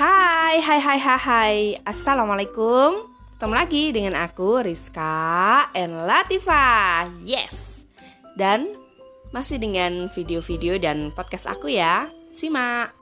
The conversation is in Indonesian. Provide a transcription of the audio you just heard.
Hai, hai, hai, hai, hai. Assalamualaikum. Ketemu lagi dengan aku Rizka and Latifa Yes. Dan masih dengan video-video dan podcast aku ya Simak